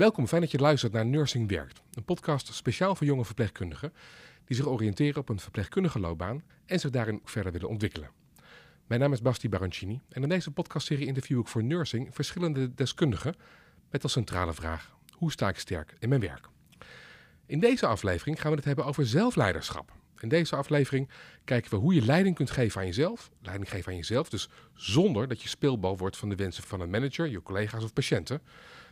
Welkom, fijn dat je luistert naar Nursing Werkt. Een podcast speciaal voor jonge verpleegkundigen die zich oriënteren op een verpleegkundige loopbaan en zich daarin verder willen ontwikkelen. Mijn naam is Basti Baroncini en in deze podcastserie interview ik voor Nursing verschillende deskundigen met als centrale vraag: hoe sta ik sterk in mijn werk? In deze aflevering gaan we het hebben over zelfleiderschap. In deze aflevering kijken we hoe je leiding kunt geven aan jezelf. Leiding geven aan jezelf, dus zonder dat je speelbal wordt van de wensen van een manager, je collega's of patiënten.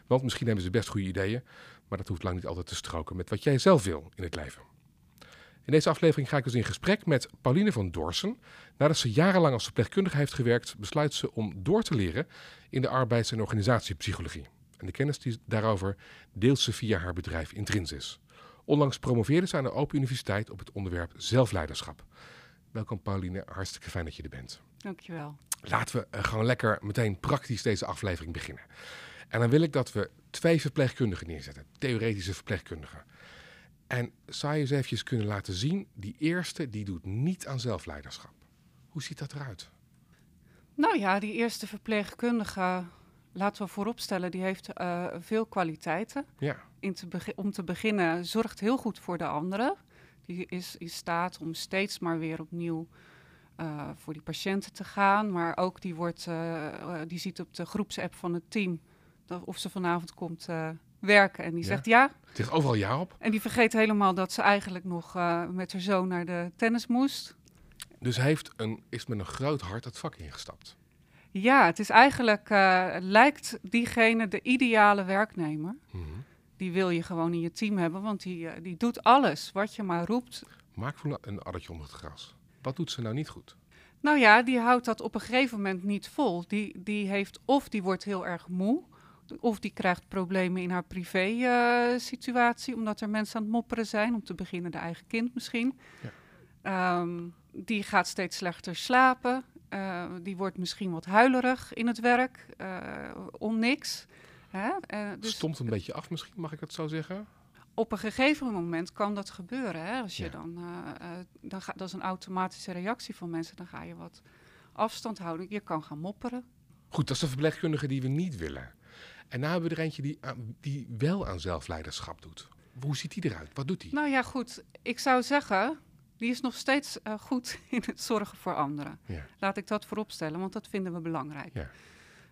Want misschien hebben ze best goede ideeën, maar dat hoeft lang niet altijd te stroken met wat jij zelf wil in het leven. In deze aflevering ga ik dus in gesprek met Pauline van Dorsen. Nadat ze jarenlang als verpleegkundige heeft gewerkt, besluit ze om door te leren in de arbeids- en organisatiepsychologie. En de kennis die daarover deelt ze via haar bedrijf Intrinsis. Onlangs promoveerde ze aan de Open Universiteit op het onderwerp zelfleiderschap. Welkom Pauline, hartstikke fijn dat je er bent. Dankjewel. Laten we eh, gewoon lekker meteen praktisch deze aflevering beginnen. En dan wil ik dat we twee verpleegkundigen neerzetten, theoretische verpleegkundigen. En zou je eens eventjes kunnen laten zien, die eerste die doet niet aan zelfleiderschap. Hoe ziet dat eruit? Nou ja, die eerste verpleegkundige, laten we vooropstellen, die heeft uh, veel kwaliteiten. Ja. In te om te beginnen, zorgt heel goed voor de anderen. Die is in staat om steeds maar weer opnieuw uh, voor die patiënten te gaan. Maar ook die, wordt, uh, die ziet op de groepsapp van het team of ze vanavond komt werken. En die Ja. zegt ja. Het ligt overal ja op. En die vergeet helemaal dat ze eigenlijk nog eh, met haar zoon naar de tennis moest. Dus hij heeft een, is met een groot hart het vak ingestapt. Ja, het is eigenlijk, eh, lijkt diegene de ideale werknemer. Mhm. Die wil je gewoon in je team hebben, want die, eh, die doet alles wat je maar roept. Maak voor een addertje onder het gras. Wat doet ze nou niet goed? Nou ja, die houdt dat op een gegeven moment niet vol. Die, die heeft of die wordt heel erg moe, of die krijgt problemen in haar privé-situatie, omdat er mensen aan het mopperen zijn. Om te beginnen de eigen kind misschien. Ja. Ehm, die gaat steeds slechter slapen. Eh, die wordt misschien wat huilerig in het werk, eh, om niks. Hè? Eh, dus Stomt een beetje af misschien, mag ik het zo zeggen? op een gegeven moment kan dat gebeuren. Hè? Als je Ja. dan, eh, eh, dan ga, dat is een automatische reactie van mensen. Dan ga je wat afstand houden. Je kan gaan mopperen. Goed, dat is de verpleegkundige die we niet willen. En nou hebben we er eentje die, die wel aan zelfleiderschap doet. Hoe ziet die eruit? Wat doet die? Nou ja, goed. Ik zou zeggen, die is nog steeds eh, goed in het zorgen voor anderen. Ja. Laat ik dat vooropstellen, want dat vinden we belangrijk. Ja.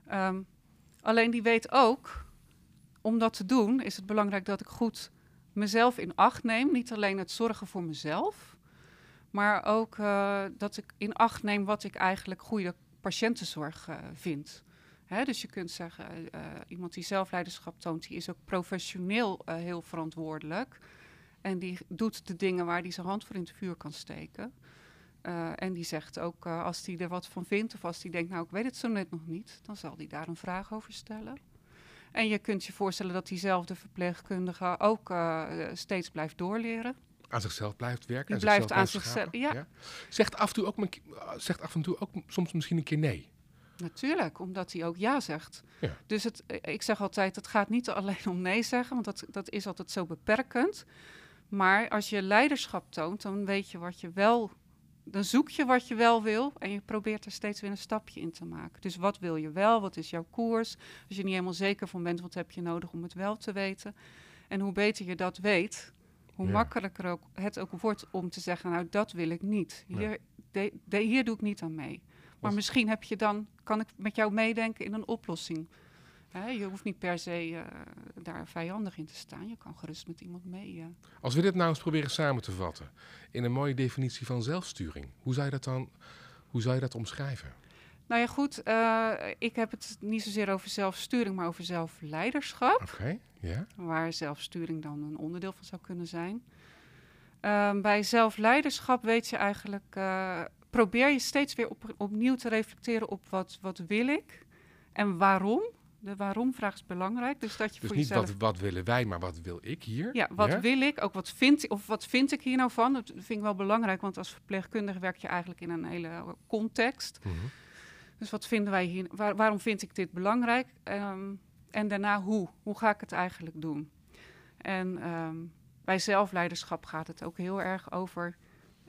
Ehm, alleen die weet ook, om dat te doen, is het belangrijk dat ik goed mezelf in acht neem. Niet alleen het zorgen voor mezelf, maar ook eh, dat ik in acht neem wat ik eigenlijk goede patiëntenzorg eh, vind. Dus je kunt zeggen, eh, iemand die zelfleiderschap toont, die is ook professioneel eh, heel verantwoordelijk. En die doet de dingen waar hij zijn hand voor in het vuur kan steken. Eh, en die zegt ook, eh, als hij er wat van vindt of als hij denkt, nou ik weet het zo net nog niet, dan zal hij daar een vraag over stellen. En je kunt je voorstellen dat diezelfde verpleegkundige ook eh, steeds blijft doorleren. Aan zichzelf blijft werken. Die blijft aan zichzelf- ja. Zegt, af en toe ook, zegt af en toe ook soms misschien een keer nee. Natuurlijk, omdat hij ook ja zegt. Ja. Dus het, eh, ik zeg altijd, het gaat niet alleen om nee zeggen, want dat, dat is altijd zo beperkend. Maar als je leiderschap toont, dan weet je wat je wel, dan zoek je wat je wel wil en je probeert er steeds weer een stapje in te maken. Dus wat wil je wel, wat is jouw koers? Als je niet helemaal zeker van bent, wat heb je nodig om het wel te weten? En hoe beter je dat weet, hoe Ja. makkelijker ook, het ook wordt om te zeggen, nou dat wil ik niet. Hier, de- de- hier doe ik niet aan mee. Maar misschien heb je dan, kan ik met jou meedenken in een oplossing. Je hoeft niet per se eh, daar vijandig in te staan. Je kan gerust met iemand mee. eh. Als we dit nou eens proberen samen te vatten. In een mooie definitie van zelfsturing. Hoe zou je dat dan hoe zou je dat omschrijven? Nou ja, goed. eh, ik heb het niet zozeer over zelfsturing, maar over zelfleiderschap. Oké, ja. Waar zelfsturing dan een onderdeel van zou kunnen zijn. Ehm, bij zelfleiderschap weet je eigenlijk, probeer je steeds weer op, opnieuw te reflecteren op wat, wat wil ik en waarom. De waarom-vraag is belangrijk. Dus dat je Dus voor niet jezelf... wat, wat willen wij, maar wat wil ik hier? Ja, wat wil ik? Ook wat vind, of wat vind ik hier nou van? Dat vind ik wel belangrijk, want als verpleegkundige werk je eigenlijk in een hele context. Mhm. Dus wat vinden wij hier? Waar- waarom vind ik dit belangrijk? Ehm, en daarna hoe? Hoe ga ik het eigenlijk doen? En ehm, bij zelfleiderschap gaat het ook heel erg over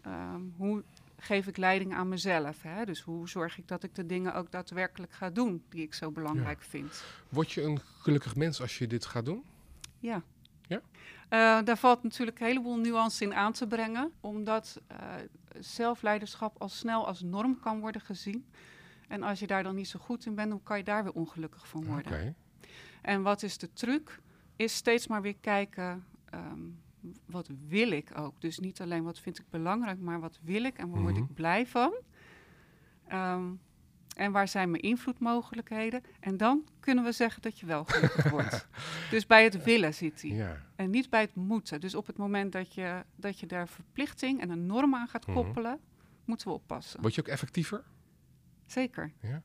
ehm, hoe geef ik leiding aan mezelf. Hè? Dus hoe zorg ik dat ik de dingen ook daadwerkelijk ga doen die ik zo belangrijk vind. Word je een gelukkig mens als je dit gaat doen? Ja. Ja? Eh, daar valt natuurlijk een heleboel nuance in aan te brengen, omdat eh, zelfleiderschap al snel als norm kan worden gezien. En als je daar dan niet zo goed in bent, dan kan je daar weer ongelukkig van worden. Oké. En wat is de truc? Is steeds maar weer kijken, ehm, wat wil ik ook? Dus niet alleen wat vind ik belangrijk, maar wat wil ik en waar word Mhm. ik blij van? Ehm, en waar zijn mijn invloedmogelijkheden? En dan kunnen we zeggen dat je wel gelukkig wordt. Dus bij het willen zit hij. Ja. En niet bij het moeten. Dus op het moment dat je, dat je daar verplichting en een norm aan gaat Mhm. koppelen, moeten we oppassen. Word je ook effectiever? Zeker. Ja.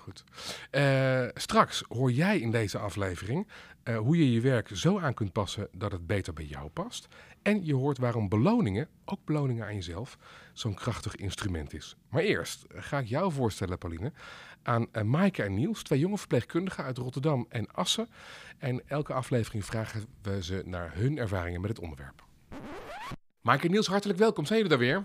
Goed. Eh, straks hoor jij in deze aflevering eh, hoe je je werk zo aan kunt passen dat het beter bij jou past. En je hoort waarom beloningen, ook beloningen aan jezelf, zo'n krachtig instrument is. Maar eerst eh, ga ik jou voorstellen, Pauline, aan eh, Maaike en Niels, twee jonge verpleegkundigen uit Rotterdam en Assen. En elke aflevering vragen we ze naar hun ervaringen met het onderwerp. Maaike en Niels, hartelijk welkom. Zijn jullie daar weer?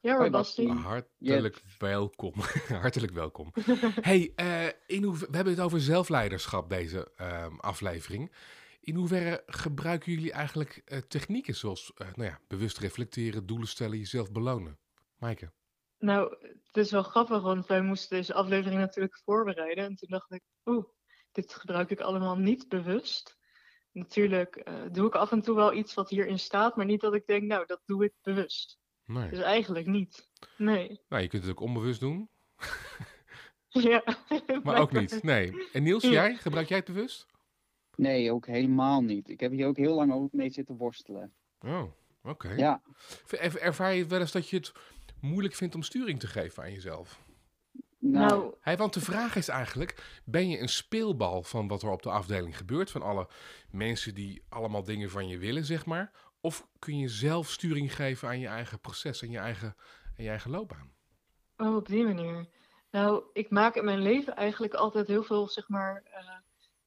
Ja hoor, Basti. Hartelijk welkom. Hartelijk welkom. hey, eh, in hoe, we hebben het over zelfleiderschap deze ehm, aflevering. In hoeverre gebruiken jullie eigenlijk eh, technieken zoals eh, nou ja, bewust reflecteren, doelen stellen, jezelf belonen? Maaike? Nou, het is wel grappig, want wij moesten deze aflevering natuurlijk voorbereiden. En toen dacht ik, oeh, dit gebruik ik allemaal niet bewust. Natuurlijk eh, doe ik af en toe wel iets wat hierin staat, maar niet dat ik denk, nou, dat doe ik bewust. Nee. Dus eigenlijk niet. Nee. Nou, je kunt het ook onbewust doen, Ja. maar ook niet. Nee. En Niels, Ja. jij? Gebruik jij het bewust? Nee, ook helemaal niet. Ik heb hier ook heel lang ook mee zitten worstelen. Oh, oké. Ja, Er- Ervaar je wel eens dat je het moeilijk vindt om sturing te geven aan jezelf? nou, Nou, Hey, want de vraag is eigenlijk, ben je een speelbal van wat er op de afdeling gebeurt? Van alle mensen die allemaal dingen van je willen, zeg maar? Of kun je zelf sturing geven aan je eigen proces en je eigen, en je eigen loopbaan? oh, op die manier. Nou, ik maak in mijn leven eigenlijk altijd heel veel, zeg maar, eh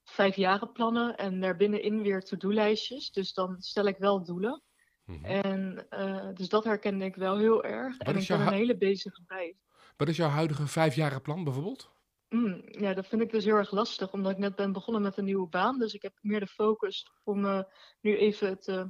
vijfjarenplannen en daarbinnenin weer to-do-lijstjes. Dus dan stel ik wel doelen. Mhm. En eh, dus dat herkende ik wel heel erg. Wat en ik ben een hele bezige bij. Wat is jouw huidige vijfjaren plan bijvoorbeeld? Mm, ja, dat vind ik dus heel erg lastig, omdat ik net ben begonnen met een nieuwe baan. Dus ik heb meer de focus om eh, nu even te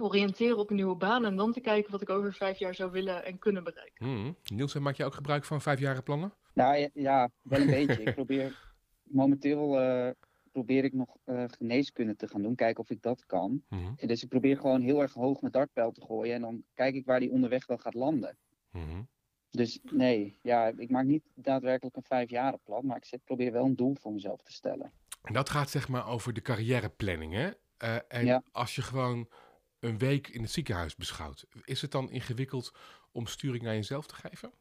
oriënteren op een nieuwe baan. En dan te kijken wat ik over vijf jaar zou willen en kunnen bereiken. Mhm. Niels, maak je ook gebruik van vijfjaren plannen? nou ja, ja, wel een beetje. Ik probeer momenteel eh, probeer ik nog eh, geneeskunde te gaan doen, kijken of ik dat kan. En Dus ik probeer gewoon heel erg hoog mijn dartpijl te gooien en dan kijk ik waar die onderweg wel gaat landen. Mhm. Dus nee, ja, ik maak niet daadwerkelijk een vijfjarenplan, maar ik zet, probeer wel een doel voor mezelf te stellen. En dat gaat zeg maar over de carrièreplanning, hè? Eh, en Ja. als je gewoon een week in het ziekenhuis beschouwt, is het dan ingewikkeld om sturing aan jezelf te geven?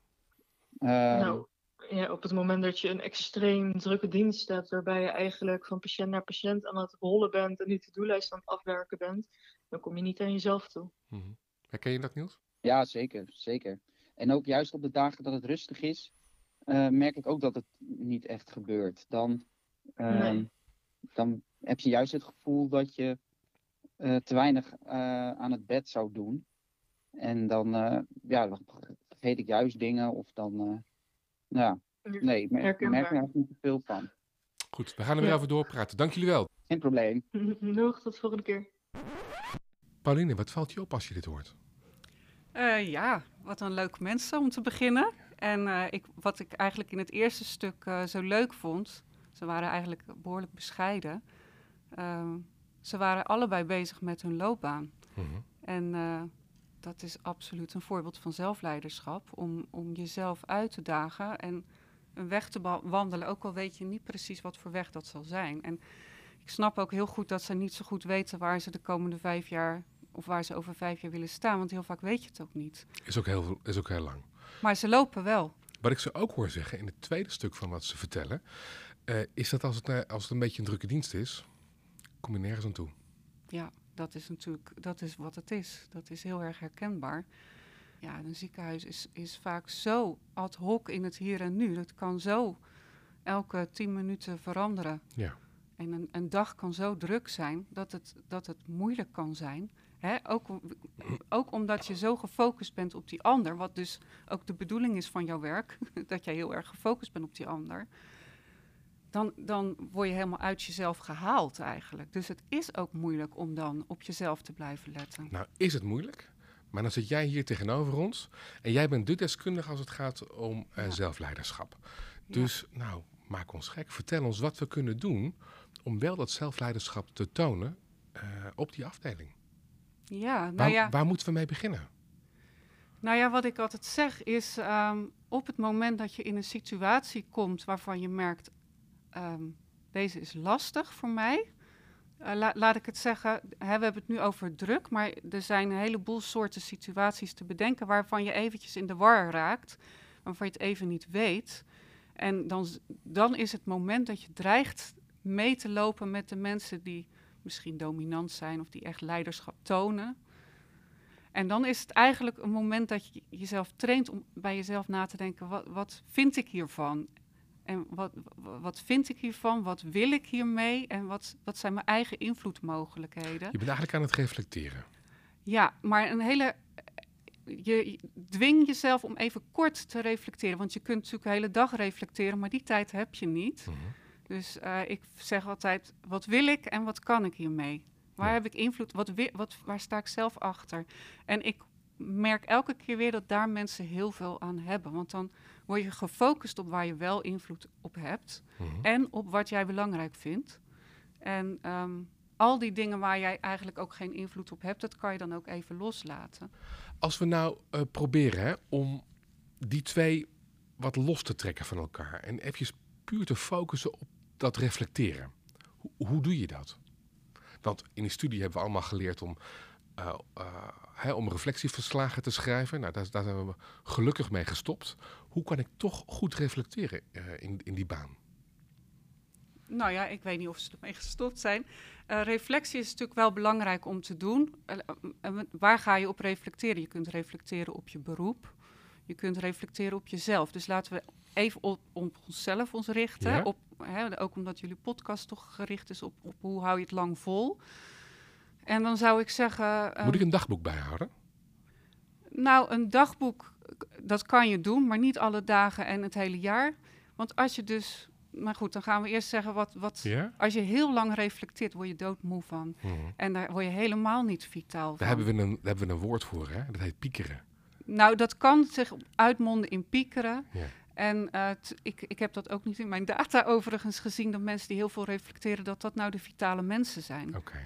Ehm, Nou, ja, op het moment dat je een extreem drukke dienst hebt, waarbij je eigenlijk van patiënt naar patiënt aan het rollen bent en die to-do-lijst aan het afwerken bent, dan kom je niet aan jezelf toe. Mhm. Herken je dat, Niels? Ja, zeker, zeker. En ook juist op de dagen dat het rustig is, eh, merk ik ook dat het niet echt gebeurt. Dan, ehm, Nee. dan heb je juist het gevoel dat je eh, te weinig eh, aan het bed zou doen. En dan, eh, ja, dan vergeet ik juist dingen of dan, eh, nou ja, nee, ik merk, ik merk er eigenlijk niet te veel van. Goed, we gaan er weer Ja. over doorpraten. Dank jullie wel. Geen probleem. Nog tot de volgende keer. Pauline, wat valt je op als je dit hoort? Eh, ja, wat een leuk mensen om te beginnen. En eh, ik, wat ik eigenlijk in het eerste stuk eh, zo leuk vond, ze waren eigenlijk behoorlijk bescheiden. Ze waren allebei bezig met hun loopbaan. Mhm. En eh, dat is absoluut een voorbeeld van zelfleiderschap. Om, om jezelf uit te dagen en een weg te wandelen. Ook al weet je niet precies wat voor weg dat zal zijn. En ik snap ook heel goed dat ze niet zo goed weten waar ze de komende vijf jaar. of waar ze over vijf jaar willen staan. Want heel vaak weet je het ook niet. Is ook heel, is ook heel lang. Maar ze lopen wel. Wat ik ze ook hoor zeggen in het tweede stuk van wat ze vertellen, eh, is dat als het, eh, als het een beetje een drukke dienst is, kom je nergens aan toe. Ja, dat is natuurlijk dat is wat het is. Dat is heel erg herkenbaar. Ja, een ziekenhuis is, is vaak zo ad hoc in het hier en nu. Dat kan zo elke tien minuten veranderen. Ja. En een, een dag kan zo druk zijn dat het, dat het moeilijk kan zijn. Hè? Ook, ook omdat je zo gefocust bent op die ander, wat dus ook de bedoeling is van jouw werk, dat jij heel erg gefocust bent op die ander. Dan, dan word je helemaal uit jezelf gehaald eigenlijk. Dus het is ook moeilijk om dan op jezelf te blijven letten. Nou, is het moeilijk? Maar dan zit jij hier tegenover ons en jij bent de deskundige als het gaat om uh, Ja. zelfleiderschap. Dus, nou, maak ons gek. Vertel ons wat we kunnen doen om wel dat zelfleiderschap te tonen eh, op die afdeling. Ja, nou Waar, ja. waar moeten we mee beginnen? Nou ja, wat ik altijd zeg is, ehm, op het moment dat je in een situatie komt waarvan je merkt, ehm, deze is lastig voor mij. eh, la- laat ik het zeggen, hè, we hebben het nu over druk, maar er zijn een heleboel soorten situaties te bedenken waarvan je eventjes in de war raakt, waarvan je het even niet weet. En dan, dan is het moment dat je dreigt mee te lopen met de mensen die misschien dominant zijn of die echt leiderschap tonen. En dan is het eigenlijk een moment dat je jezelf traint om bij jezelf na te denken: wat, wat vind ik hiervan? En wat, wa- wat vind ik hiervan? Wat wil ik hiermee? En wat, wat zijn mijn eigen invloedmogelijkheden? Je bent eigenlijk aan het reflecteren. Ja, maar een hele. Je, je dwing jezelf om even kort te reflecteren. Want je kunt natuurlijk de hele dag reflecteren, maar die tijd heb je niet. Mhm. Dus eh, ik zeg altijd: wat wil ik en wat kan ik hiermee? Waar Ja. heb ik invloed? Wat, wat, waar sta ik zelf achter? En ik merk elke keer weer dat daar mensen heel veel aan hebben. Want dan word je gefocust op waar je wel invloed op hebt Mhm. en op wat jij belangrijk vindt. En ehm, al die dingen waar jij eigenlijk ook geen invloed op hebt, dat kan je dan ook even loslaten. Als we nou eh, proberen hè, om die twee wat los te trekken van elkaar en even puur te focussen op dat reflecteren. Hoe, hoe doe je dat? Want in die studie hebben we allemaal geleerd om, eh, eh, om reflectieverslagen te schrijven. Nou, daar, daar zijn we gelukkig mee gestopt. Hoe kan ik toch goed reflecteren eh, in, in die baan? Nou ja, ik weet niet of ze ermee gestopt zijn. Reflectie is natuurlijk wel belangrijk om te doen. Waar ga je op reflecteren? Je kunt reflecteren op je beroep. Je kunt reflecteren op jezelf. Dus laten we even op, op onszelf ons richten. Ja. Op, hè, ook omdat jullie podcast toch gericht is op, op hoe hou je het lang vol. En dan zou ik zeggen... Moet ehm, ik een dagboek bijhouden? Nou, een dagboek, dat kan je doen, maar niet alle dagen en het hele jaar. Want als je dus... Maar goed, dan gaan we eerst zeggen wat... wat Ja? Als je heel lang reflecteert, word je doodmoe van. Mhm. En daar word je helemaal niet vitaal van. Daar, hebben we een, daar hebben we een woord voor, hè? dat heet piekeren. Nou, dat kan zich uitmonden in piekeren. Ja. En eh, ik, ik heb dat ook niet in mijn data overigens gezien... dat mensen die heel veel reflecteren, dat dat nou de vitale mensen zijn. Oké.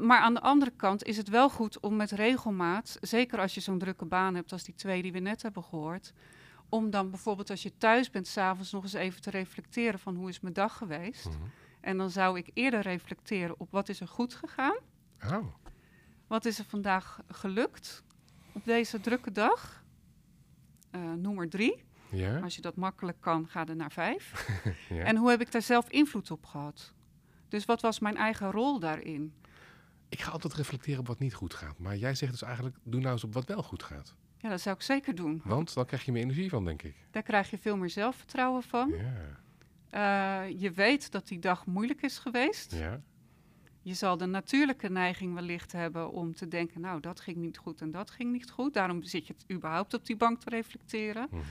Maar aan de andere kant is het wel goed om met regelmaat, zeker als je zo'n drukke baan hebt als die twee die we net hebben gehoord, om dan bijvoorbeeld als je thuis bent, s'avonds nog eens even te reflecteren van hoe is mijn dag geweest. Mhm. En dan zou ik eerder reflecteren op wat is er goed gegaan, Oh, wat is er vandaag gelukt op deze drukke dag. Eh noem er drie. ja? Als je dat makkelijk kan, ga er naar vijf. ja. En hoe heb ik daar zelf invloed op gehad? Dus wat was mijn eigen rol daarin? Ik ga altijd reflecteren op wat niet goed gaat. Maar jij zegt dus eigenlijk, doe nou eens op wat wel goed gaat. Ja, dat zou ik zeker doen. Want dan krijg je meer energie van, denk ik. Daar krijg je veel meer zelfvertrouwen van. Ja, Eh, je weet dat die dag moeilijk is geweest. ja. Je zal de natuurlijke neiging wellicht hebben om te denken, nou, dat ging niet goed en dat ging niet goed. Daarom zit je het überhaupt op die bank te reflecteren. Mhm.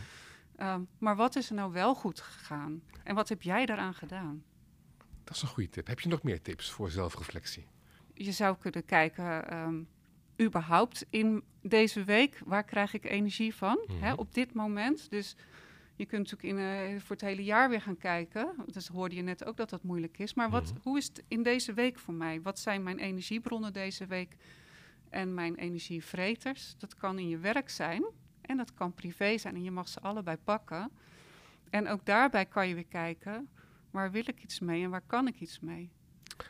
Ehm, maar wat is er nou wel goed gegaan? En wat heb jij daaraan gedaan? Dat is een goede tip. Heb je nog meer tips voor zelfreflectie? Je zou kunnen kijken, ehm, überhaupt in deze week, waar krijg ik energie van? Mhm. Hè, op dit moment. Dus je kunt natuurlijk in, eh, voor het hele jaar weer gaan kijken. Dus hoorde je net ook dat dat moeilijk is. Maar wat, Mhm. hoe is het in deze week voor mij? Wat zijn mijn energiebronnen deze week? En mijn energievreters? Dat kan in je werk zijn en dat kan privé zijn. En je mag ze allebei pakken. En ook daarbij kan je weer kijken, waar wil ik iets mee en waar kan ik iets mee?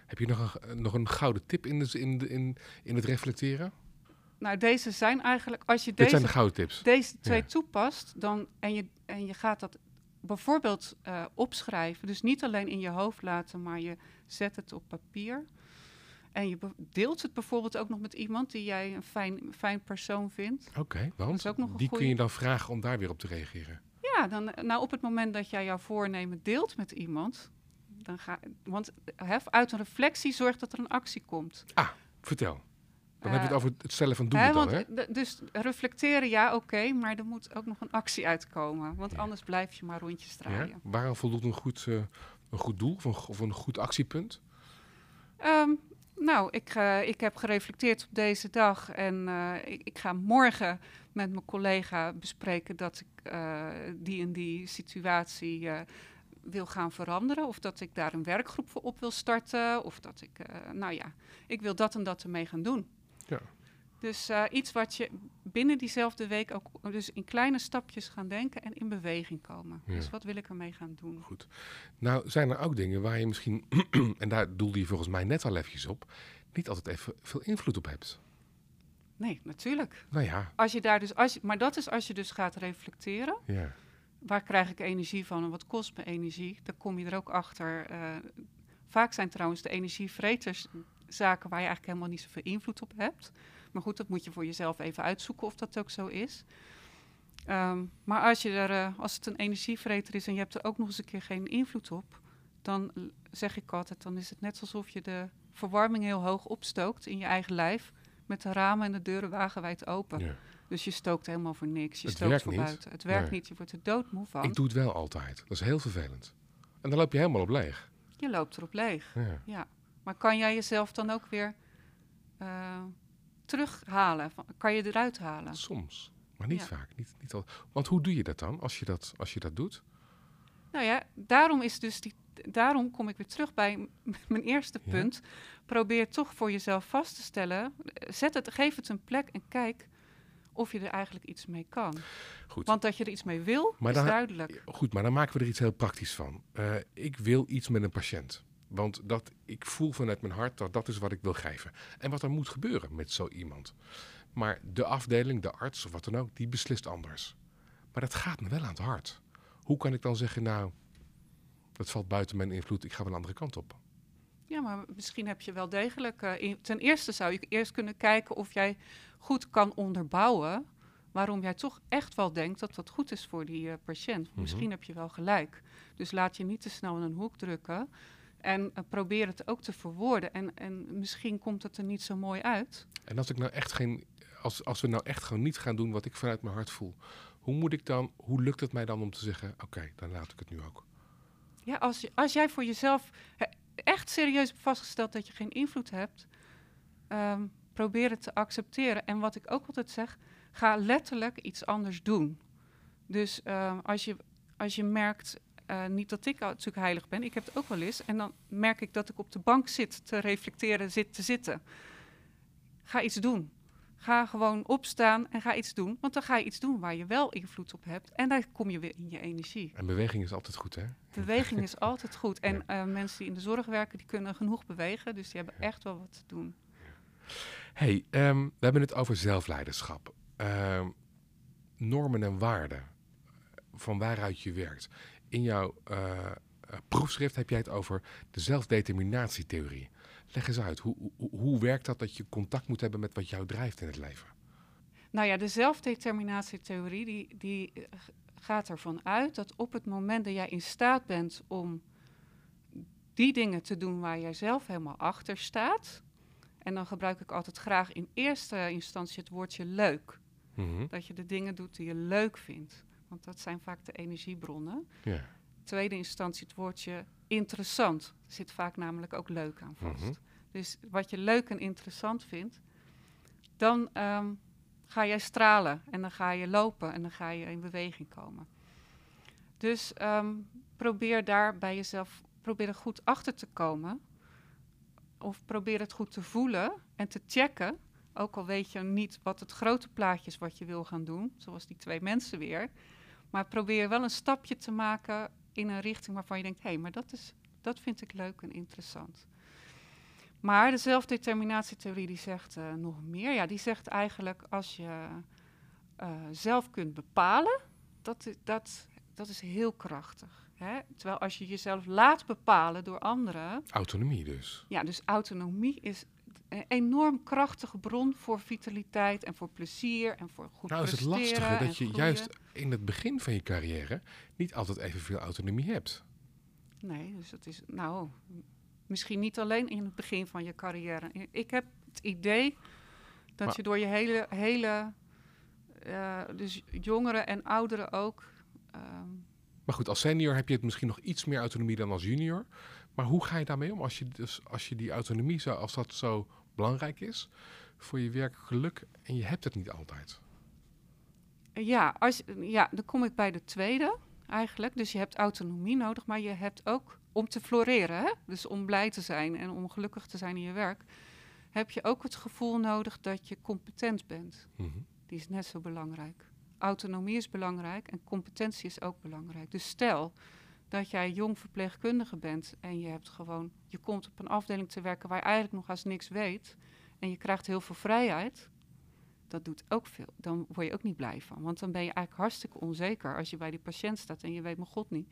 Heb je nog een, nog een gouden tip in, de, in, de- in, in het reflecteren? Nou, deze zijn eigenlijk, als je Dit deze zijn de gouden tips. deze twee Ja. toepast, dan, en, je, en je gaat dat bijvoorbeeld eh, opschrijven, dus niet alleen in je hoofd laten, maar je zet het op papier. En je deelt het bijvoorbeeld ook nog met iemand die jij een fijn, fijn persoon vindt. Oké, want die kun je dan vragen om daar weer op te reageren. Ja, dan, nou op het moment dat jij jouw voornemen deelt met iemand, dan ga, want hè, uit een reflectie zorgt dat er een actie komt. Vertel. Dan Eh, hebben we het over het stellen van doelen Hè, dan, eh, Dus reflecteren, ja, oké, maar er moet ook nog een actie uitkomen. Want Ja. anders blijf je maar rondjes Ja? draaien. Waaraan voldoet een goed eh, Een goed doel of een, of een goed actiepunt? Ehm, nou, ik, uh, ik heb gereflecteerd op deze dag en uh, ik, ik, ga morgen met mijn collega bespreken dat ik die en die situatie wil gaan veranderen. Of dat ik daar een werkgroep voor op wil starten. Of dat ik, nou ja, ik wil dat en dat ermee gaan doen. Ja. Dus iets wat je binnen diezelfde week ook dus in kleine stapjes gaan denken en in beweging komen. Ja. Dus wat wil ik ermee gaan doen? Goed. Nou, zijn er ook dingen waar je misschien, en daar doelde je volgens mij net al eventjes op, niet altijd even veel invloed op hebt? Nee, natuurlijk. Nou ja. Als je daar dus, als je, maar dat is als je dus gaat reflecteren. Ja. Waar krijg ik energie van en wat kost me energie? Dan kom je er ook achter. Uh, vaak zijn trouwens de energievreters zaken waar je eigenlijk helemaal niet zoveel invloed op hebt. Maar goed, dat moet je voor jezelf even uitzoeken of dat ook zo is. Um, maar als, je er, uh, als het een energievreter is en je hebt er ook nog eens een keer geen invloed op, dan zeg ik altijd, dan is het net alsof je de verwarming heel hoog opstookt in je eigen lijf, met de ramen en de deuren wagenwijd open. ja. Dus je stookt helemaal voor niks. Je Het stookt voor niet. buiten. Het werkt Nee. niet. Je wordt er doodmoe van. Ik doe het wel altijd. Dat is heel vervelend. En dan loop je helemaal op leeg. Je loopt erop leeg. Ja. Ja. Maar kan jij jezelf dan ook weer eh, terughalen? Kan je eruit halen? Soms. Maar niet Ja. vaak. Niet, niet al. Want hoe doe je dat dan als je dat, als je dat doet? Nou ja, daarom is dus die. Daarom kom ik weer terug bij mijn eerste Ja. punt. Probeer toch voor jezelf vast te stellen. Zet het, geef het een plek en kijk of je er eigenlijk iets mee kan. Goed. Want dat je er iets mee wil, Maar is dan- duidelijk. Goed, maar dan maken we er iets heel praktisch van. Eh, ik wil iets met een patiënt. Want dat, ik voel vanuit mijn hart dat dat is wat ik wil geven. En wat er moet gebeuren met zo iemand. Maar de afdeling, de arts of wat dan ook, die beslist anders. Maar dat gaat me wel aan het hart. Hoe kan ik dan zeggen, nou, dat valt buiten mijn invloed, ik ga wel een andere kant op. Ja, maar misschien heb je wel degelijk. eh, in- ten eerste zou je eerst kunnen kijken of jij goed kan onderbouwen. waarom jij toch echt wel denkt dat dat goed is voor die eh, patiënt. Mhm. Misschien heb je wel gelijk. Dus laat je niet te snel in een hoek drukken. En eh, probeer het ook te verwoorden. En, en misschien komt het er niet zo mooi uit. En als ik nou echt geen, als, als we nou echt gewoon niet gaan doen wat ik vanuit mijn hart voel, hoe moet ik dan, hoe lukt het mij dan om te zeggen, oké, dan laat ik het nu ook. Ja, als, als jij voor jezelf echt serieus vastgesteld dat je geen invloed hebt, ehm, probeer het te accepteren. En wat ik ook altijd zeg, ga letterlijk iets anders doen. Dus ehm, als, je, als je merkt, eh, niet dat ik natuurlijk heilig ben, ik heb het ook wel eens, en dan merk ik dat ik op de bank zit te reflecteren, zit te zitten. Ga iets doen. Ga gewoon opstaan en ga iets doen. Want dan ga je iets doen waar je wel invloed op hebt. En dan kom je weer in je energie. En beweging is altijd goed, hè? Beweging is altijd goed. En eh, mensen die in de zorg werken, die kunnen genoeg bewegen. Dus die hebben echt wel wat te doen. hey, ehm, we hebben het over zelfleiderschap. Ehm, normen en waarden. Van waaruit je werkt. In jouw eh, eh, proefschrift heb jij het over de zelfdeterminatietheorie. Leg eens uit, hoe, hoe, hoe werkt dat dat je contact moet hebben met wat jou drijft in het leven? Nou ja, de zelfdeterminatietheorie die, die eh, gaat ervan uit dat op het moment dat jij in staat bent om die dingen te doen waar jij zelf helemaal achter staat. En dan gebruik ik altijd graag in eerste instantie het woordje leuk. Mhm, Dat je de dingen doet die je leuk vindt. Want dat zijn vaak de energiebronnen. Ja. tweede instantie het woordje interessant. Er zit vaak namelijk ook leuk aan vast. Mhm. Dus wat je leuk en interessant vindt, dan ehm, ga jij stralen en dan ga je lopen en dan ga je in beweging komen. Dus ehm, probeer daar bij jezelf, probeer er goed achter te komen. Of probeer het goed te voelen en te checken. Ook al weet je niet wat het grote plaatje is wat je wil gaan doen, zoals die twee mensen weer. Maar probeer wel een stapje te maken in een richting waarvan je denkt: hé, hey, maar dat, is, dat vind ik leuk en interessant. Maar de zelfdeterminatietheorie die zegt eh, nog meer. Ja, die zegt eigenlijk als je eh, zelf kunt bepalen, dat, dat, dat is heel krachtig. Hè? Terwijl als je jezelf laat bepalen door anderen, Autonomie dus. ja, dus autonomie is enorm krachtige bron voor vitaliteit en voor plezier en voor goed nou is het lastige dat je groeien. juist in het begin van je carrière niet altijd evenveel autonomie hebt. Nee, dus dat is nou misschien niet alleen in het begin van je carrière. Ik heb het idee dat Maar- je door je hele, hele eh, dus jongeren en ouderen ook, ehm, Maar goed, als senior heb je het misschien nog iets meer autonomie dan als junior. Maar hoe ga je daarmee om als je, dus, als je die autonomie, zo, als dat zo belangrijk is voor je werkgeluk en je hebt het niet altijd? Ja, als, ja, dan kom ik bij de tweede eigenlijk. Dus je hebt autonomie nodig, maar je hebt ook om te floreren, hè? dus om blij te zijn en om gelukkig te zijn in je werk, heb je ook het gevoel nodig dat je competent bent. Mhm. Die is net zo belangrijk. Autonomie is belangrijk en competentie is ook belangrijk. Dus stel dat jij jong verpleegkundige bent en je hebt gewoon, je komt op een afdeling te werken waar je eigenlijk nog als niks weet en je krijgt heel veel vrijheid, dat doet ook veel. Dan word je ook niet blij van. Want dan ben je eigenlijk hartstikke onzeker als je bij die patiënt staat en je weet mijn god niet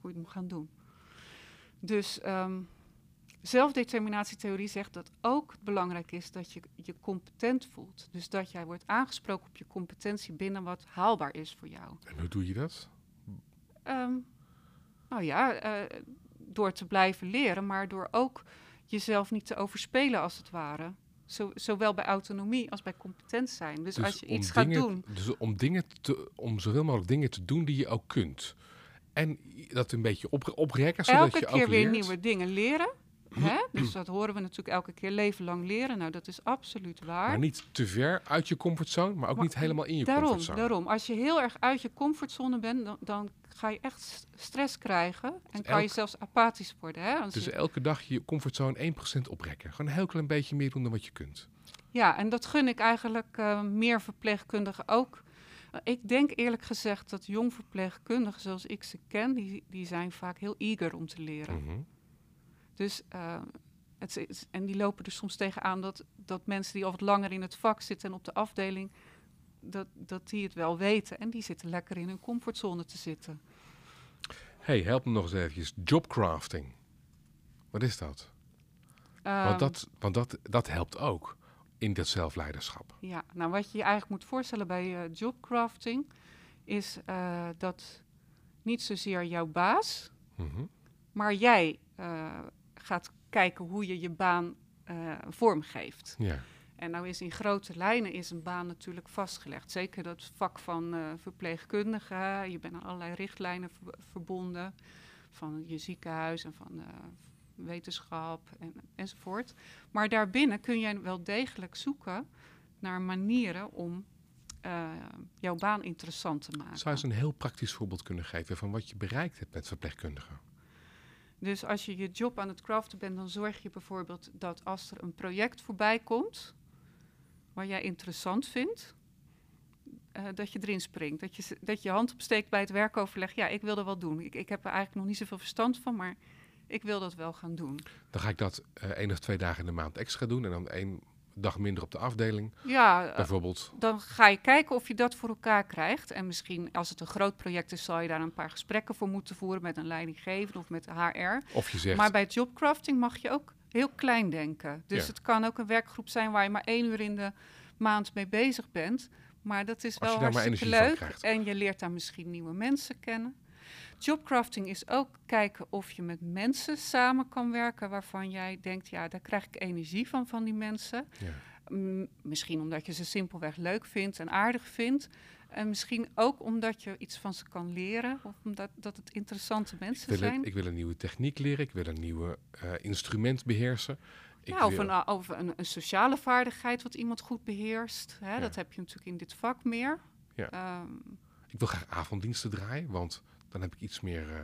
hoe je het moet gaan doen. Dus um, zelfdeterminatietheorie zegt dat ook belangrijk is dat je je competent voelt. Dus dat jij wordt aangesproken op je competentie binnen wat haalbaar is voor jou. En hoe doe je dat? Um, nou ja, uh, door te blijven leren, maar door ook jezelf niet te overspelen als het ware. Zo, zowel bij autonomie als bij competent zijn. Dus, Dus als je iets dingen- gaat doen. Dus om, dingen te, om zoveel mogelijk dingen te doen die je ook kunt. En dat een beetje op, oprekken, zodat elke je keer ook weer leert. nieuwe dingen leren. Hè? Dus dat horen we natuurlijk elke keer leven lang leren. Nou, dat is absoluut waar. Maar niet te ver uit je comfortzone, maar ook Maar niet helemaal in je daarom, comfortzone. daarom. Als je heel erg uit je comfortzone bent, dan, dan ga je echt st- stress krijgen. En kan je zelfs apathisch worden. Hè? Als Dus je- elke dag je comfortzone 1% oprekken. Gewoon een heel klein beetje meer doen dan wat je kunt. Ja, en dat gun ik eigenlijk eh, meer verpleegkundigen ook. Eh, ik denk eerlijk gezegd dat jong verpleegkundigen zoals ik ze ken, die, die zijn vaak heel eager om te leren. Mhm. Dus, eh, het is, en die lopen er soms tegenaan dat, dat mensen die al wat langer in het vak zitten en op de afdeling, dat, dat die het wel weten. En die zitten lekker in hun comfortzone te zitten. hey, help me nog eens eventjes. Jobcrafting. Wat is dat? Ehm, Want, dat, want dat, dat helpt ook in dat zelfleiderschap. Ja, nou wat je je eigenlijk moet voorstellen bij eh, jobcrafting is eh, dat niet zozeer jouw baas, Mhm. maar jij eh, gaat kijken hoe je je baan vormgeeft. Ja. En nou is in grote lijnen is een baan natuurlijk vastgelegd. Zeker dat vak van eh verpleegkundige. Je bent aan allerlei richtlijnen ver- verbonden. Van je ziekenhuis en van eh, wetenschap en, enzovoort. Maar daarbinnen kun je wel degelijk zoeken naar manieren om eh, jouw baan interessant te maken. Zou je eens een heel praktisch voorbeeld kunnen geven van wat je bereikt hebt met verpleegkundigen? Dus als je je job aan het craften bent, dan zorg je bijvoorbeeld dat als er een project voorbij komt, waar jij interessant vindt, eh, dat je erin springt. Dat je, dat je hand opsteekt bij het werkoverleg. Ja, ik wil dat wel doen. Ik, ik heb er eigenlijk nog niet zoveel verstand van, maar ik wil dat wel gaan doen. Dan ga ik dat eh één of twee dagen in de maand extra doen en dan één dag minder op de afdeling. Ja, eh, Bijvoorbeeld. dan ga je kijken of je dat voor elkaar krijgt. En misschien als het een groot project is, zal je daar een paar gesprekken voor moeten voeren met een leidinggevende of met HR. Of je zegt, Maar bij jobcrafting mag je ook heel klein denken. Dus Ja. het kan ook een werkgroep zijn waar je maar één uur in de maand mee bezig bent. Maar dat is wel hartstikke leuk. En je leert daar misschien nieuwe mensen kennen. Jobcrafting is ook kijken of je met mensen samen kan werken waarvan jij denkt, ja, daar krijg ik energie van, van die mensen. ja. Mm, misschien omdat je ze simpelweg leuk vindt en aardig vindt. En misschien ook omdat je iets van ze kan leren. Of omdat dat het interessante mensen zijn. ik wil een nieuwe techniek leren, ik wil een nieuwe eh, instrument beheersen. Ik ja, of, wil- een, of een, een sociale vaardigheid wat iemand goed beheerst. Hè? Ja. Dat heb je natuurlijk in dit vak meer. Ja. Ehm, ik wil graag avonddiensten draaien, want dan heb ik iets meer... eh,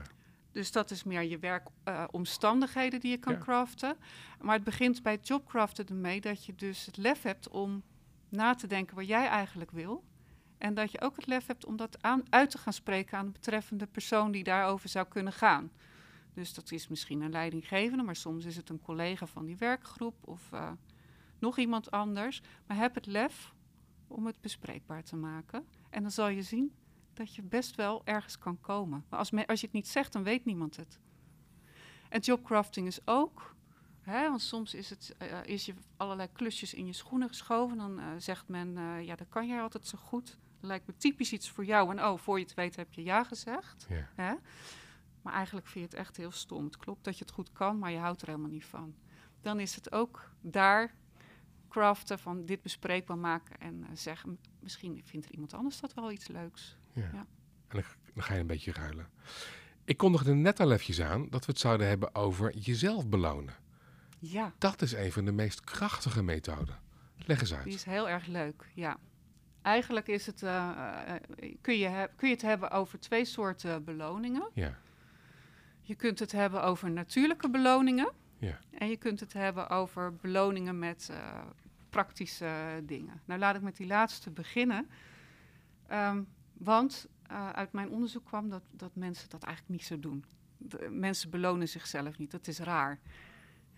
dus dat is meer je werkomstandigheden die je kan Ja. craften. Maar het begint bij jobcraften ermee dat je dus het lef hebt om na te denken wat jij eigenlijk wil. En dat je ook het lef hebt om dat aan, uit te gaan spreken aan de betreffende persoon die daarover zou kunnen gaan. Dus dat is misschien een leidinggevende, maar soms is het een collega van die werkgroep of eh, nog iemand anders. Maar heb het lef om het bespreekbaar te maken. En dan zal je zien dat je best wel ergens kan komen. Maar als, als je het niet zegt, dan weet niemand het. En jobcrafting is ook, want soms is, het, eh, is je allerlei klusjes in je schoenen geschoven. Dan eh, zegt men, eh, ja, dat kan jij altijd zo goed. Lijkt me typisch iets voor jou. En oh, voor je het weet heb je ja gezegd. ja. Hè? Maar eigenlijk vind je het echt heel stom. Het klopt dat je het goed kan, maar je houdt er helemaal niet van. Dan is het ook daar craften van dit bespreekbaar maken en eh, zeggen, "M- misschien vindt er iemand anders dat wel iets leuks. Ja. Ja. En dan, ga je een beetje ruilen. Ik kondigde net al eventjes aan dat we het zouden hebben over jezelf belonen. Ja, Dat is een van de meest krachtige methoden. Leg eens die uit. is heel erg leuk. Ja. Eigenlijk is het, eh, eh, kun, je kun je het hebben over twee soorten beloningen. Ja, Je kunt het hebben over natuurlijke beloningen. Ja. En je kunt het hebben over beloningen met eh, praktische dingen. Nou, laat ik met die laatste beginnen. Ehm, want uit mijn onderzoek kwam dat, dat mensen dat eigenlijk niet zo doen. De, mensen belonen zichzelf niet. Dat is raar.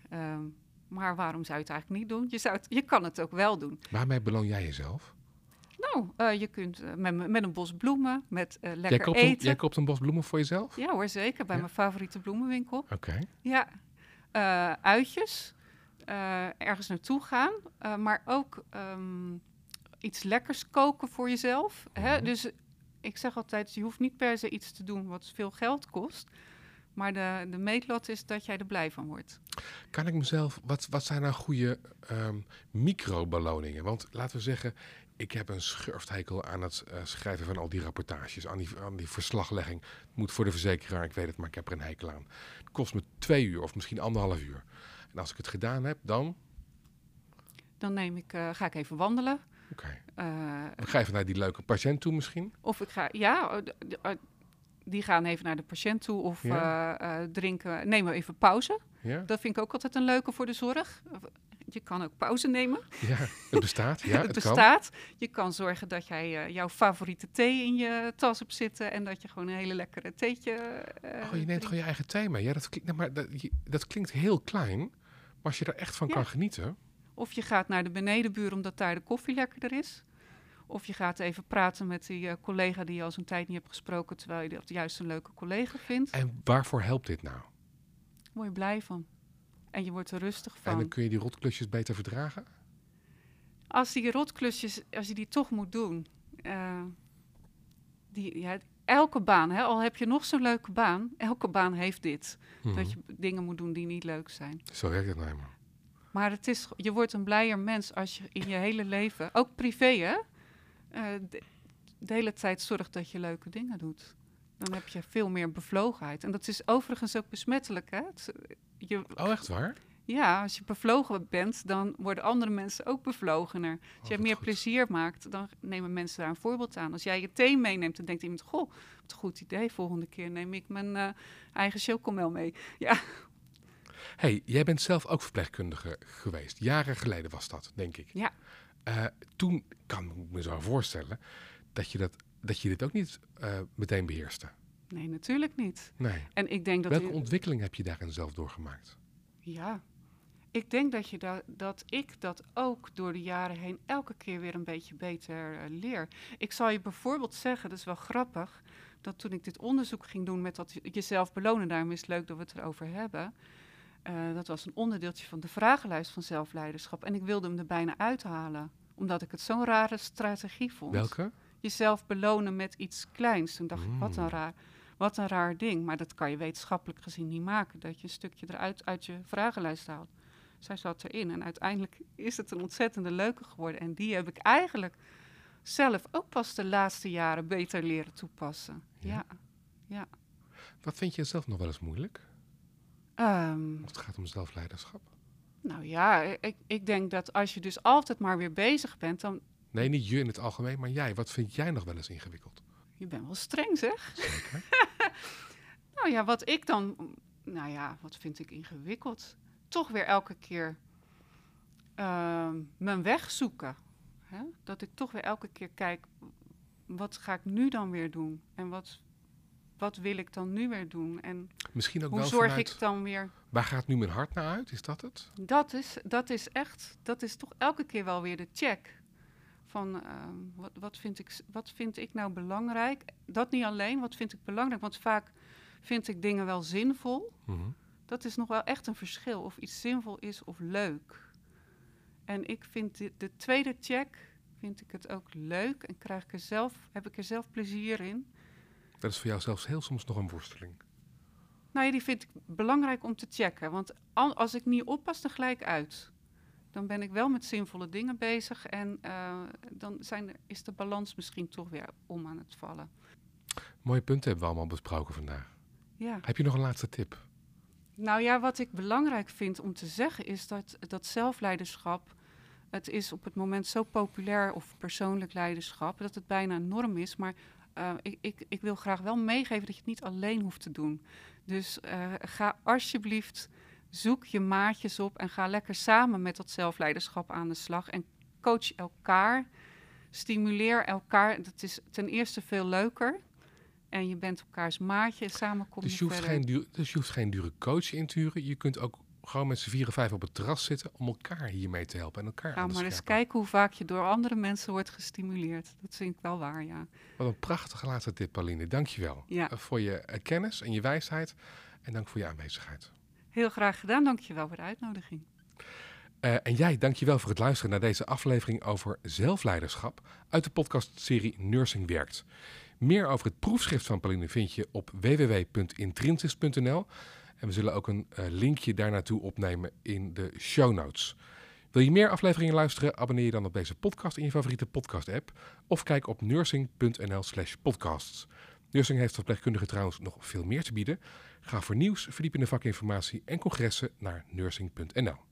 Ehm, maar waarom zou je het eigenlijk niet doen? Je, zou het, je kan het ook wel doen. waarmee beloon jij jezelf? Nou, eh, je kunt eh, met, met een bos bloemen, met eh, lekker Jij koopt, een, eten. jij koopt een bos bloemen voor jezelf? Ja hoor, zeker. Bij Ja? mijn favoriete bloemenwinkel. Oké. Ja, uitjes, ergens naartoe gaan, maar ook ehm, iets lekkers koken voor jezelf. Hè? Mhm. Dus ik zeg altijd, je hoeft niet per se iets te doen wat veel geld kost. Maar de, de meetlat is dat jij er blij van wordt. Kan ik mezelf, wat, wat zijn nou goede ehm microbeloningen? Want laten we zeggen, ik heb een schurfthekel aan het eh, schrijven van al die rapportages, aan die, aan die verslaglegging. Het moet voor de verzekeraar, ik weet het, maar ik heb er een hekel aan. Het kost me twee uur of misschien anderhalf uur. En als ik het gedaan heb, dan, Dan neem ik, eh, ga ik even wandelen. oké. Eh, Dan ga even naar die leuke patiënt toe misschien. Of ik ga, ja, die gaan even naar de patiënt toe of Ja. eh, eh, drinken. Nemen we even pauze. Ja, Dat vind ik ook altijd een leuke voor de zorg. Je kan ook pauze nemen. ja het bestaat. Ja, het het, kan. bestaat. Je kan zorgen dat jij eh, jouw favoriete thee in je tas hebt zitten en dat je gewoon een hele lekkere theetje. eh, Oh, je neemt drinkt. gewoon je eigen thee mee. Ja, dat klinkt, nou, maar dat, je- dat klinkt heel klein. Maar als je er echt van Ja. kan genieten. Of je gaat naar de benedenbuur omdat daar de koffie lekkerder is. Of je gaat even praten met die eh, collega die je al zo'n tijd niet hebt gesproken, terwijl je dat juist een leuke collega vindt. En waarvoor helpt dit nou? Daar word je blij van. En je wordt er rustig En van. dan kun je die rotklusjes beter verdragen? Als die rotklusjes, als je die toch moet doen. eh, die, ja, elke baan, hè, al heb je nog zo'n leuke baan, elke baan heeft dit. Mhm. Dat je dingen moet doen die niet leuk zijn. Zo werkt het nou eenmaal. Maar het is, je wordt een blijer mens als je in je hele leven, ook privé hè, eh, de, de hele tijd zorgt dat je leuke dingen doet. Dan heb je veel meer bevlogenheid. En dat is overigens ook besmettelijk. Hè? Het- je, Oh, echt waar? ja, als je bevlogen bent, dan worden andere mensen ook bevlogener. Als wat jij meer goed. plezier maakt, dan nemen mensen daar een voorbeeld aan. Als jij je thee meeneemt, dan denkt iemand... Goh, wat een goed idee. Volgende keer neem ik mijn eh, eigen chocomel mee. Ja, hey, jij bent zelf ook verpleegkundige geweest. Jaren geleden was dat, denk ik. Ja. Eh, toen kan ik me zo voorstellen dat je, dat, dat je dit ook niet eh, meteen beheerste. nee, natuurlijk niet. Nee. En ik denk dat... Welke u- ontwikkeling heb je daarin zelf doorgemaakt? Ja, ik denk dat, je da dat ik dat ook door de jaren heen elke keer weer een beetje beter eh, leer. Ik zal je bijvoorbeeld zeggen, dat is wel grappig, dat toen ik dit onderzoek ging doen met dat je- jezelf belonen, daarom is het leuk dat we het erover hebben. eh, dat was een onderdeeltje van de vragenlijst van zelfleiderschap. En ik wilde hem er bijna uithalen, omdat ik het zo'n rare strategie vond Welke? Jezelf belonen met iets kleins. Toen dacht ik, wat Mm. een, raar, wat een raar ding. Maar dat kan je wetenschappelijk gezien niet maken. Dat je een stukje eruit uit je vragenlijst haalt. Zij zat erin en uiteindelijk is het een ontzettende leuke geworden. En die heb ik eigenlijk zelf ook pas de laatste jaren beter leren toepassen. Ja? Ja. Wat vind je zelf nog wel eens moeilijk? Ehm, Als het gaat om zelfleiderschap. nou ja, ik, ik denk dat als je dus altijd maar weer bezig bent, dan... Nee, niet je in het algemeen, maar jij. Wat vind jij nog wel eens ingewikkeld? Je bent wel streng, zeg. Zeker. Nou ja, wat ik dan, nou ja, wat vind ik ingewikkeld? Toch weer elke keer ehm, mijn weg zoeken. Hè? Dat ik toch weer elke keer kijk, wat ga ik nu dan weer doen? En wat, wat wil ik dan nu weer doen? En Misschien ook hoe wel zorg vanuit, ik dan weer? waar gaat nu mijn hart naar uit? Is dat het? Dat is, dat is echt, dat is toch elke keer wel weer de check. Van ehm, wat, wat, vind ik, wat vind ik nou belangrijk? Dat niet alleen, wat vind ik belangrijk? Want vaak vind ik dingen wel zinvol. Mhm. Dat is nog wel echt een verschil of iets zinvol is of leuk. En ik vind de, de tweede check, vind ik het ook leuk en krijg ik er zelf, heb ik er zelf plezier in. Dat is voor jou zelfs heel soms nog een worsteling. Nou ja, die vind ik belangrijk om te checken. Want al- als ik niet oppas, dan gelijk uit. Dan ben ik wel met zinvolle dingen bezig en eh, dan zijn er, is de balans misschien toch weer om aan het vallen. Mooie punten hebben we allemaal besproken vandaag. Ja. Heb je nog een laatste tip? Nou ja, wat ik belangrijk vind om te zeggen is dat, dat zelfleiderschap, het is op het moment zo populair of persoonlijk leiderschap, dat het bijna een norm is. Maar uh, ik, ik, ik wil graag wel meegeven dat je het niet alleen hoeft te doen. Dus uh, ga alsjeblieft, zoek je maatjes op en ga lekker samen met dat zelfleiderschap aan de slag. En coach elkaar, stimuleer elkaar. Dat is ten eerste veel leuker. En je bent elkaars maatje, samen kom dus je, je hoeft verder. Geen duur, dus je hoeft geen dure coach in te huren. Je kunt ook gewoon met z'n vier of vijf op het terras zitten om elkaar hiermee te helpen en elkaar Ga aan te maar eens kijken hoe vaak je door andere mensen wordt gestimuleerd. Dat vind ik wel waar, ja. Wat een prachtige laatste tip, Pauline. Dank je wel Ja. eh, voor je eh, kennis en je wijsheid. En dank voor je aanwezigheid. Heel graag gedaan. Dank je wel voor de uitnodiging. Eh, en jij, dank je wel voor het luisteren naar deze aflevering over zelfleiderschap uit de podcastserie Nursing Werkt. Meer over het proefschrift van Pauline vind je op www.intrinsis.nl. En we zullen ook een uh, linkje daar naartoe opnemen in de show notes. Wil je meer afleveringen luisteren? Abonneer je dan op deze podcast in je favoriete podcast-app. Of kijk op nursing.nl slash podcasts. Nursing heeft verpleegkundigen trouwens nog veel meer te bieden. Ga voor nieuws, verdiepende vakinformatie en congressen naar nursing.nl.